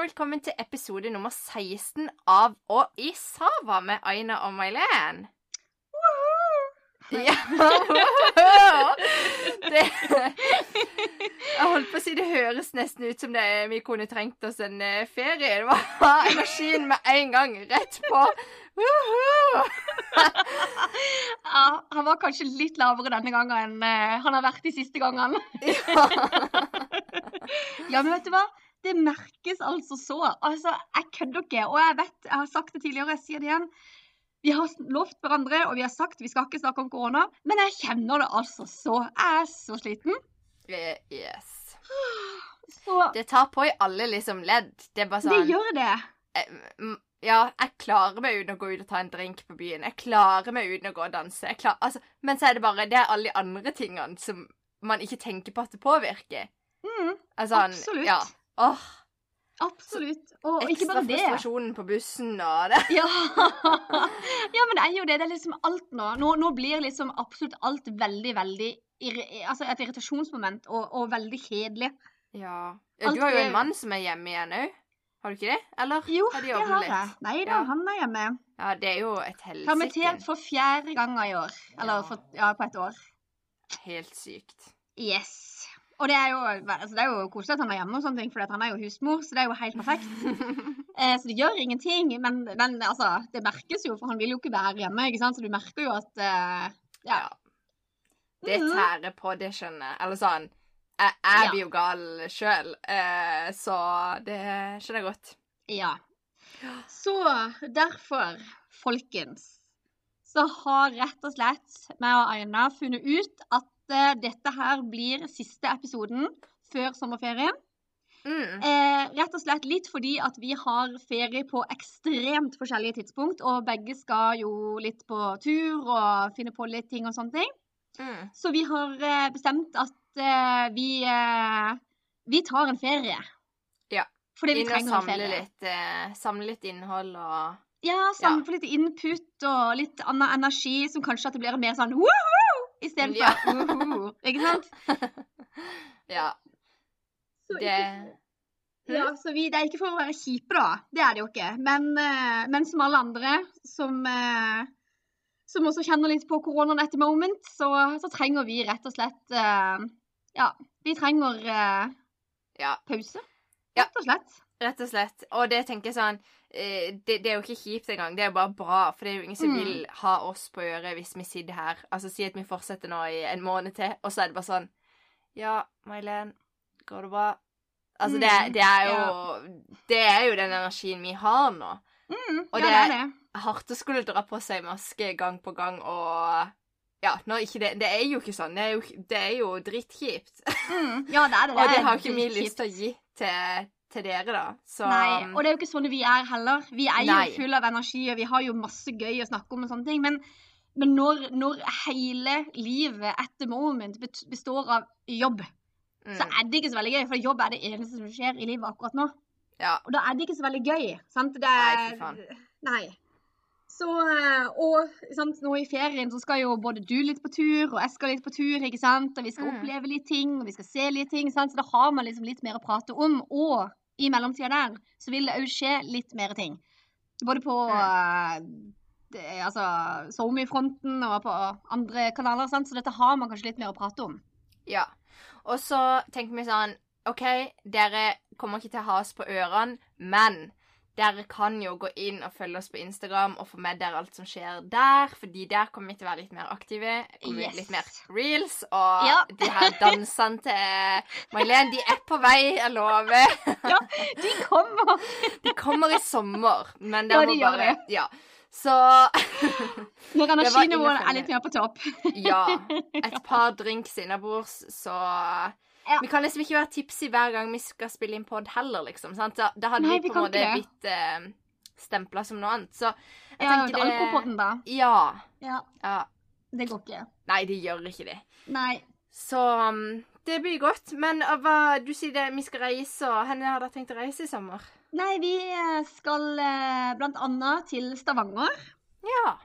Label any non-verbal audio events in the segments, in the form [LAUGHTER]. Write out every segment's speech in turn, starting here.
og velkommen til episode nummer 16 av Og i Sava med Aina og Mailen. Ja, [LAUGHS] det, Jeg holdt på å si det høres nesten ut som det vi kunne trengt oss en eh, ferie. Det var energien med en gang rett på. Ja, han var kanskje litt lavere denne gangen enn eh, han har vært de siste gangene. Ja, [LAUGHS] men vet du hva? Det merkes altså så. Altså, jeg kødder ikke. Og jeg vet, jeg har sagt det tidligere, jeg sier det igjen. Vi har lovt hverandre, og vi har sagt vi skal ikke snakke om korona, men jeg kjenner det altså så. Jeg er så sliten. Yes. Så Det tar på i alle liksom ledd. Det er bare det sånn gjør det. eh, Ja, jeg klarer meg uten å gå ut og ta en drink på byen. Jeg klarer meg uten å gå og danse. Jeg klar, altså, men så er det bare Det er alle de andre tingene som man ikke tenker på at det påvirker. Mm, Altså, Absolutt. Ja. Åh, absolutt. Og ikke bare det. Ekstra frustrasjonen på bussen og det. [LAUGHS] Ja. ja, men det er jo det. Det er liksom alt nå. Nå, nå blir liksom absolutt alt veldig, veldig altså et irritasjonsmoment og, og veldig kjedelig. Ja. Alt Du har jo en mann som er hjemme igjen òg. Har du ikke det? Eller Jo, har de det har jeg. Nei da, Ja. han er hjemme. Ja, det er jo et helsike. Permittert for fjerde gang i år. Eller Ja. for, ja, på et år. Helt sykt. Yes. Og det er jo, altså det er jo koselig at han er hjemme, og sånne ting, for han er jo husmor, så det er jo helt perfekt. [LAUGHS] Eh, så det gjør ingenting. Men, men altså, det merkes jo, for han vil jo ikke være hjemme. ikke sant? Så du merker jo at eh, Ja. Ja. Det Mhm. tærer på, det skjønner jeg. Eller sånn Jeg, jeg blir jo gal sjøl, eh, så det skjønner jeg godt. Ja. Så derfor, folkens, så har rett og slett meg og Aina funnet ut at eh, dette her blir siste episoden før sommerferien. Mm. Eh, rett og slett litt fordi at vi har ferie på ekstremt forskjellige tidspunkt, og begge skal jo litt på tur og finne på litt ting og sånne ting. Mm. Så vi har eh, bestemt at eh, vi, eh, vi tar en ferie. Ja. Fordi vi Inn og trenger en samle ferie. litt, eh, samle litt innhold og Ja, samle ja. litt input og litt annen energi som kanskje at det blir mer sånn woohoo istedenfor Ja. [LAUGHS] uhu. Ikke sant? [LAUGHS] Ja. Så Det ja, så vi, det er ikke for å være kjipe, da. Det er det jo ikke. Men, eh, men som alle andre som, eh, som også kjenner litt på koronaen etter moment, så, så trenger vi rett og slett eh, Ja, vi trenger Ja. pause. Rett og slett. Rett og slett. Og det tenker jeg sånn det, det er jo ikke kjipt engang. Det er jo bare bra. For det er jo ingen som Mm. vil ha oss på øret hvis vi sitter her. Altså Si at vi fortsetter nå i en måned til, og så er det bare sånn Ja, May-Len, går det bra? Altså, det, Mm, det er jo Det er jo den energien vi har nå. Mm, Og ja, det- er det. Hardt å skulle dra på seg maske gang på gang og Ja, det Det er jo ikke sånn. Det er jo, det er jo drittkjipt. Mm, ja, det er det. [LAUGHS] Og det har ikke vi lyst til å gi til, til dere, da. Så Nei, og det er jo ikke sånn vi er heller. Vi er Nei. jo fulle av energi, og vi har jo masse gøy å snakke om og sånne ting. Men, men når, når hele livet at the moment består av jobb, mm, så er det ikke så veldig gøy. For jobb er det eneste som skjer i livet akkurat nå. Ja. Og da er det ikke så veldig gøy. Sant? Det Nei, for fy faen. Nei. Så, eh, og sant, nå i ferien så skal jo både du litt på tur, og jeg skal litt på tur, ikke sant? Og vi skal Mm. oppleve litt ting, og vi skal se litt ting, sant? Så da har man liksom litt mer å prate om. Og i mellomtida der så vil det òg skje litt mer ting. Både på eh, det, altså, SoMe-fronten og på andre kanaler, sant? så dette har man kanskje litt mer å prate om. Ja. Og så tenker vi sånn OK, dere kommer ikke til å ha oss på ørene, men dere kan jo gå inn og følge oss på Instagram og få med dere alt som skjer der, fordi der kommer vi til å være litt mer aktive. Kommer Yes. litt mer reels, og Ja. de her dansene til May-Len, de er på vei, jeg lover. Ja, de kommer! De kommer i sommer, men det Ja, må de gjør bare Ja. Så Når energinivået er litt mer på topp. Ja. [LAUGHS] Et par drinks innabords, så Ja. Vi kan liksom ikke være tipsy hver gang vi skal spille inn pod heller, liksom. Sant? Så da hadde Nei, vi på en måte blitt eh, stempla som noe annet. Så jeg Ja, tenker det Alkopoden, da. Ja. Ja, ja. det går ikke. Nei, det gjør ikke det. Nei. Så um, det blir godt. Men uh, hva Du sier det, vi skal reise, og hvor har dere tenkt å reise i sommer? Nei, vi eh, skal eh, blant annet til Stavanger. Ja.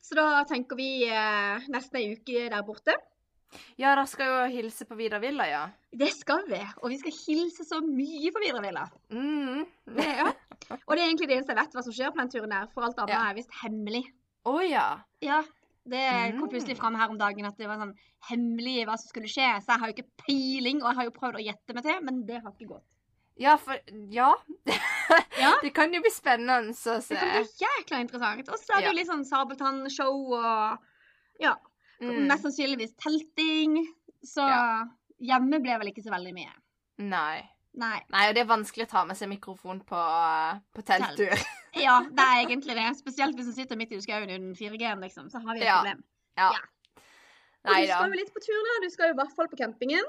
Så da tenker vi eh, nesten ei uke der borte. Ja, dere skal jo hilse på Vidar Villa, ja. Det skal vi. Og vi skal hilse så mye på Vidar Villa. Mm. Ja. [LAUGHS] Og det er egentlig det eneste jeg vet hva som skjer på den turen der. For alt annet Ja. er visst hemmelig. Å ja. Ja. Det kom Mm. plutselig fram her om dagen at det var sånn hemmelig hva som skulle skje. Så jeg har jo ikke peiling, og jeg har jo prøvd å gjette meg til, men det har ikke gått. Ja, for Ja. [LAUGHS] Ja. Det kan jo bli spennende å se. Det kan bli jækla interessant. Og så er det jo litt sånn Sabeltann-show og ja, Mm. mest sannsynligvis telting. Så Ja. hjemme ble vel ikke så veldig mye. Nei. Nei. Nei, og det er vanskelig å ta med seg mikrofon på, uh, på telttur. [LAUGHS] Ja, det er egentlig det. Spesielt hvis en sitter midt i skauen uten 4G-en, liksom. Så har vi et Ja. problem. Ja. Ja. Og du skal jo litt på tur, da. Du skal jo i hvert fall på campingen.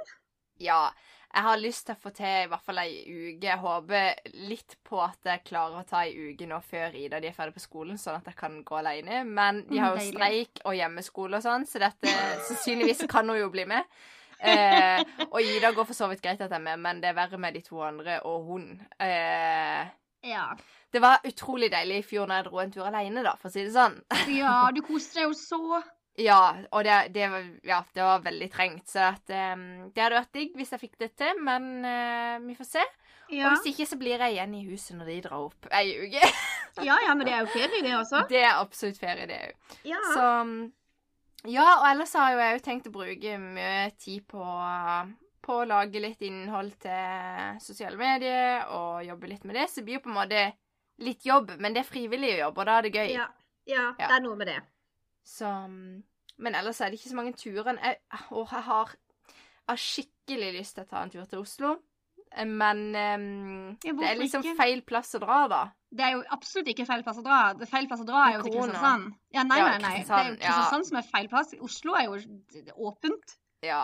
Ja. Jeg har lyst til å få til i hvert fall ei uke. Jeg håper litt på at jeg klarer å ta ei uke nå før Ida de er ferdig på skolen, sånn at jeg kan gå alene. Men de Mm, har jo streik og hjemmeskole og sånn, så dette sannsynligvis kan hun jo bli med. Eh, og Ida går for så vidt greit at jeg er med, men det er verre med de to andre og hun. Eh, Ja. det var utrolig deilig i fjor når jeg dro en tur alene, da, for å si det sånn. ja, du koste deg jo så. Ja, og det, det, var, ja, det var veldig trengt. Så at, um, det hadde vært digg hvis jeg fikk det til, men uh, vi får se. Ja. Og hvis ikke, så blir jeg igjen i huset når de drar opp ei uke. [LAUGHS] ja, ja, men det er jo ferie, det også. Det er absolutt ferie, det òg. Ja. Så mm, Ja, og ellers har jo jeg jo tenkt å bruke mye tid på, på å lage litt innhold til sosiale medier og jobbe litt med det. Så det blir jo på en måte litt jobb, men det er frivillig jobb, og da er det gøy. ja. Ja, Ja. det er noe med det. Så Men ellers er det ikke så mange turer. Jeg, og jeg har, jeg har skikkelig lyst til å ta en tur til Oslo. Men um, Ja, det er liksom ikke? feil plass å dra, da. Det er jo absolutt ikke feil plass å dra. Det feil plass å dra er jo til. Kristiansand. Ja, nei, nei, nei. Det er jo Kristiansand, ja. Som er feil plass. Oslo er jo åpent. Ja.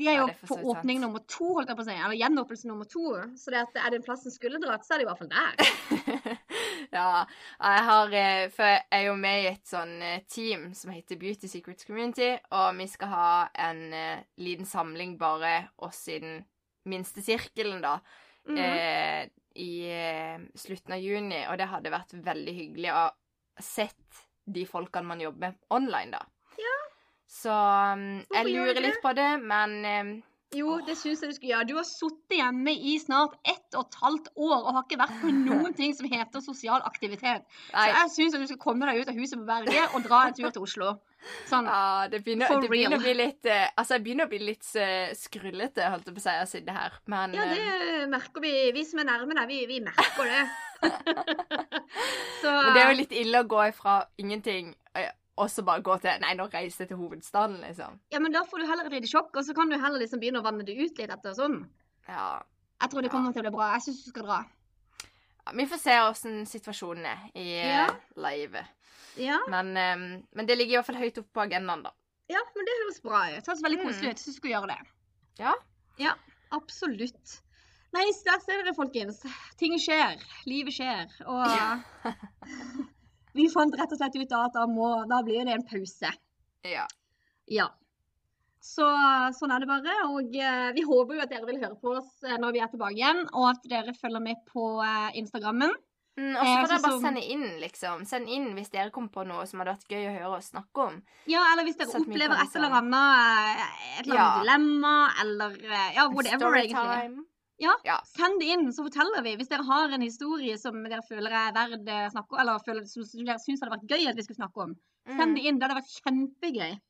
De er jo ja, er på åpning sant. nummer to, holdt jeg på å si. Eller gjenåpnelse nummer to. Så det at er det en plass en skulle dratt, så er det i hvert fall der. [LAUGHS] [LAUGHS] ja. Jeg har eh, jeg er jo med i et sånn eh, team som heter Beauty Secrets Community, og vi skal ha en eh, liten samling bare oss i den minste sirkelen, da. Mhm. eh, i slutten av juni, og det hadde vært veldig hyggelig å sett de folkene man jobber med online, da. Ja. Så um, jeg lurer litt på det, men Jo, det syns jeg du skulle gjøre. Du har sittet hjemme i snart ett og et halvt år og har ikke vært på noen ting som heter sosial aktivitet. Så jeg syns du skal komme deg ut av huset på Berge og dra en tur til Oslo. Sånn. ja, det begynner, det begynner å bli litt eh, Altså, jeg begynner å bli litt eh, skrullete, holdt jeg på å si, å sitte her, men Ja, eh, det merker vi. Vi som er nærme deg, vi, vi merker det. [LAUGHS] så Men det er jo litt ille å gå ifra ingenting eh, og så bare gå til Nei, nå reiser jeg til hovedstaden, liksom. Ja, men da får du heller et lite sjokk, og så kan du heller liksom begynne å vanne det ut litt etter sånn. Ja. Jeg tror det Ja. kommer til å bli bra. Jeg syns du skal dra. ja. Vi får se åssen situasjonen er i Ja. eh, livet. Ja, Men, um, men det ligger i hvert fall høyt oppe på agendaen, da. ja men det høres bra ut. Det høres veldig Mm. koselig ut. Jeg syns du skal gjøre det. Ja. Ja, absolutt. Nei, der ser dere, folkens. Ting skjer. Livet skjer. Og [LAUGHS] vi fant rett og slett ut at da, må, da blir det en pause. Ja. Ja. Så sånn er det bare. Og eh, vi håper jo at dere vil høre på oss eh, når vi er tilbake igjen, og at dere følger med på eh, Instagrammen. Mm, og så får dere bare sende inn, liksom. Send inn hvis dere kommer på noe som hadde vært gøy å høre oss snakke om. Ja, eller hvis dere opplever et eller annet et eller annet Ja. dilemma, eller ja, whatever, egentlig. Ja, Ja. Send det inn, så forteller vi. Hvis dere har en historie som dere føler er verd å snakke om, eller føler, som dere syns hadde vært gøy at vi skulle snakke om, send det Mm. inn. Det hadde vært kjempegøy.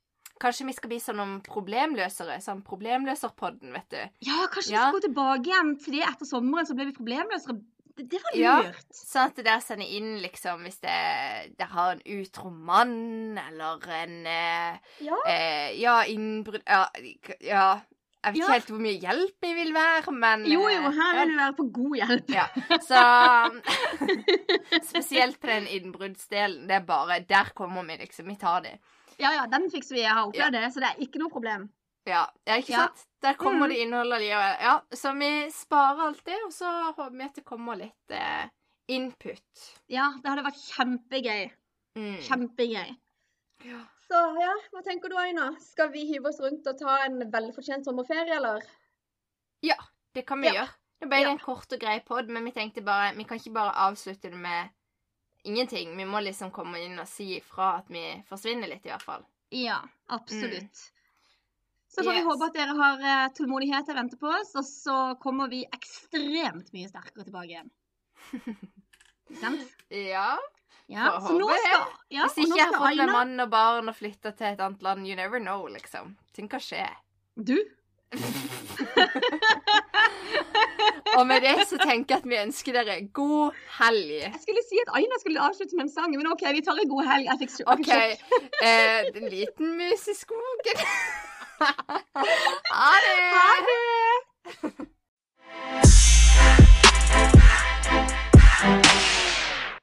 Kanskje vi skal bli sånn om problemløsere? Sånn Problemløserpodden, vet du. Ja, kanskje Ja. vi skal gå tilbake igjen til det etter sommeren, så ble vi problemløsere. Det, det var Ja. Sånn at dere sender inn, liksom, hvis dere har en utro mann, eller en eh, Ja. eh, Ja, innbrudd ja, ja. Jeg vet Ja. ikke helt hvor mye hjelp jeg vil være, men Jo, jo, eh, her vil du være på god hjelp. Ja, så [LAUGHS] Spesielt på den innbruddsdelen. Det er bare Der kommer vi, liksom. Vi tar det. Ja, ja, den fikser vi. Jeg har Ja. det, så det er ikke noe problem. Ja, ja ikke sant? Der kommer mm. det innhold allikevel. Ja, så vi sparer alt det, og så håper vi at det kommer litt eh, input. Ja, det hadde vært kjempegøy. Mm. Kjempegøy. Ja. Så ja, hva tenker du Aina? Skal vi hive oss rundt og ta en velfortjent sommerferie, eller? ja, det kan vi Ja. gjøre. Det ble Ja. en kort og grei pod, men vi tenkte bare Vi kan ikke bare avslutte det med ingenting. Vi må liksom komme inn og si ifra at vi forsvinner litt, i hvert fall. Ja, absolutt. Så får vi håpe at dere har eh, tålmodighet til å vente på oss, og så kommer vi ekstremt mye sterkere tilbake igjen. [LAUGHS] Sant? Ja. Ja, så nå skal ja, Hvis ikke jeg har fått meg mann og barn og flytta til et annet land, you never know, liksom. Ting kan skje. Du? [LAUGHS] Og med det så tenker jeg at vi ønsker dere god helg. Jeg skulle si at Aina skulle avslutte med en sang, men OK, vi tar en god helg. Jeg fikk sjokk. OK. Eh, en liten mus i skogen. [LAUGHS] ha det. Ha det!